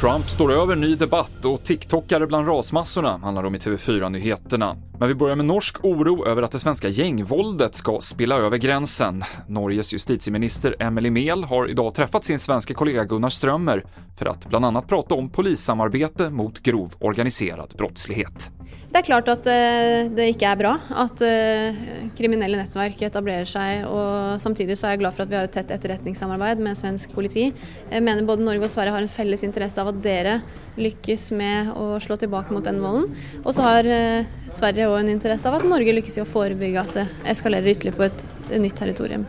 Trump står över ny debatt och TikTokare bland rasmassorna handlar om i TV4-nyheterna. Men vi börjar med norsk oro över att det svenska gängvåldet ska spilla över gränsen. Norges justitieminister Emily Mehl har idag träffat sin svenska kollega Gunnar Strömmer för att bland annat prata om polissamarbete mot grov organiserad brottslighet. Det är klart att eh, det inte är bra att eh, kriminella nätverk etablerar sig och samtidigt så är jag glad för att vi har ett tätt efterrättningssamarbete med svensk politi. Jag menar både Norge och Sverige har en fälles intresse av att dere lyckas med att slå tillbaka mot den vålden. Och så har eh, Sverige jo en intresse av att Norge lyckas i å förebygga att det eskalerar ytterligare på ett, ett nytt territorium.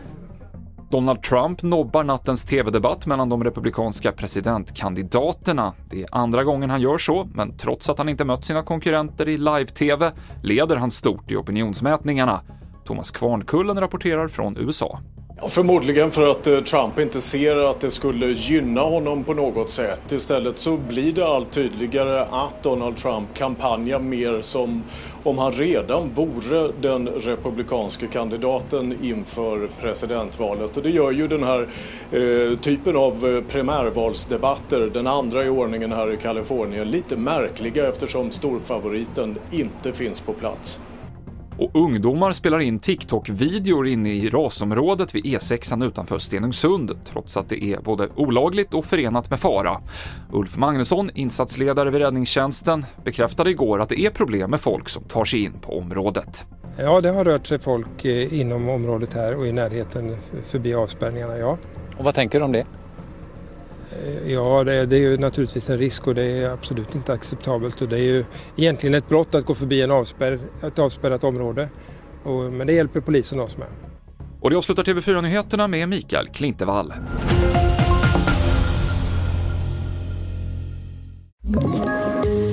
Donald Trump nobbar nattens TV-debatt mellan de republikanska presidentkandidaterna. Det är andra gången han gör så, men trots att han inte mött sina konkurrenter i live-TV leder han stort i opinionsmätningarna. Thomas Kvarnkullen rapporterar från USA. Förmodligen för att eh, Trump inte ser att det skulle gynna honom på något sätt. Istället så blir det allt tydligare att Donald Trump kampanjar mer som om han redan vore den republikanske kandidaten inför presidentvalet. Och det gör ju den här eh, typen av eh, primärvalsdebatter, den andra i ordningen här i Kalifornien, lite märkliga eftersom storfavoriten inte finns på plats. Och ungdomar spelar in TikTok-videor inne i rasområdet vid E6 utanför Stenungsund, trots att det är både olagligt och förenat med fara. Ulf Magnusson, insatsledare vid räddningstjänsten, bekräftade igår att det är problem med folk som tar sig in på området. Ja, det har rört sig folk eh, inom området här och i närheten förbi avspärrningarna, ja. Och vad tänker du om det? Eh, ja, det, det, är ju naturligtvis en risk och det är absolut inte acceptabelt. Och det är ju egentligen ett brott att gå förbi en avspärr, ett avspärrat område. Och, men det hjälper polisen oss med. Och det avslutar TV4-nyheterna med Mikael Klintevall.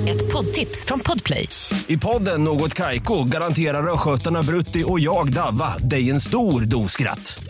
Ett poddtips från Podplay. I podden Något Kaiko garanterar östgötarna Brutti och jag, Davva, dig en stor dos skratt.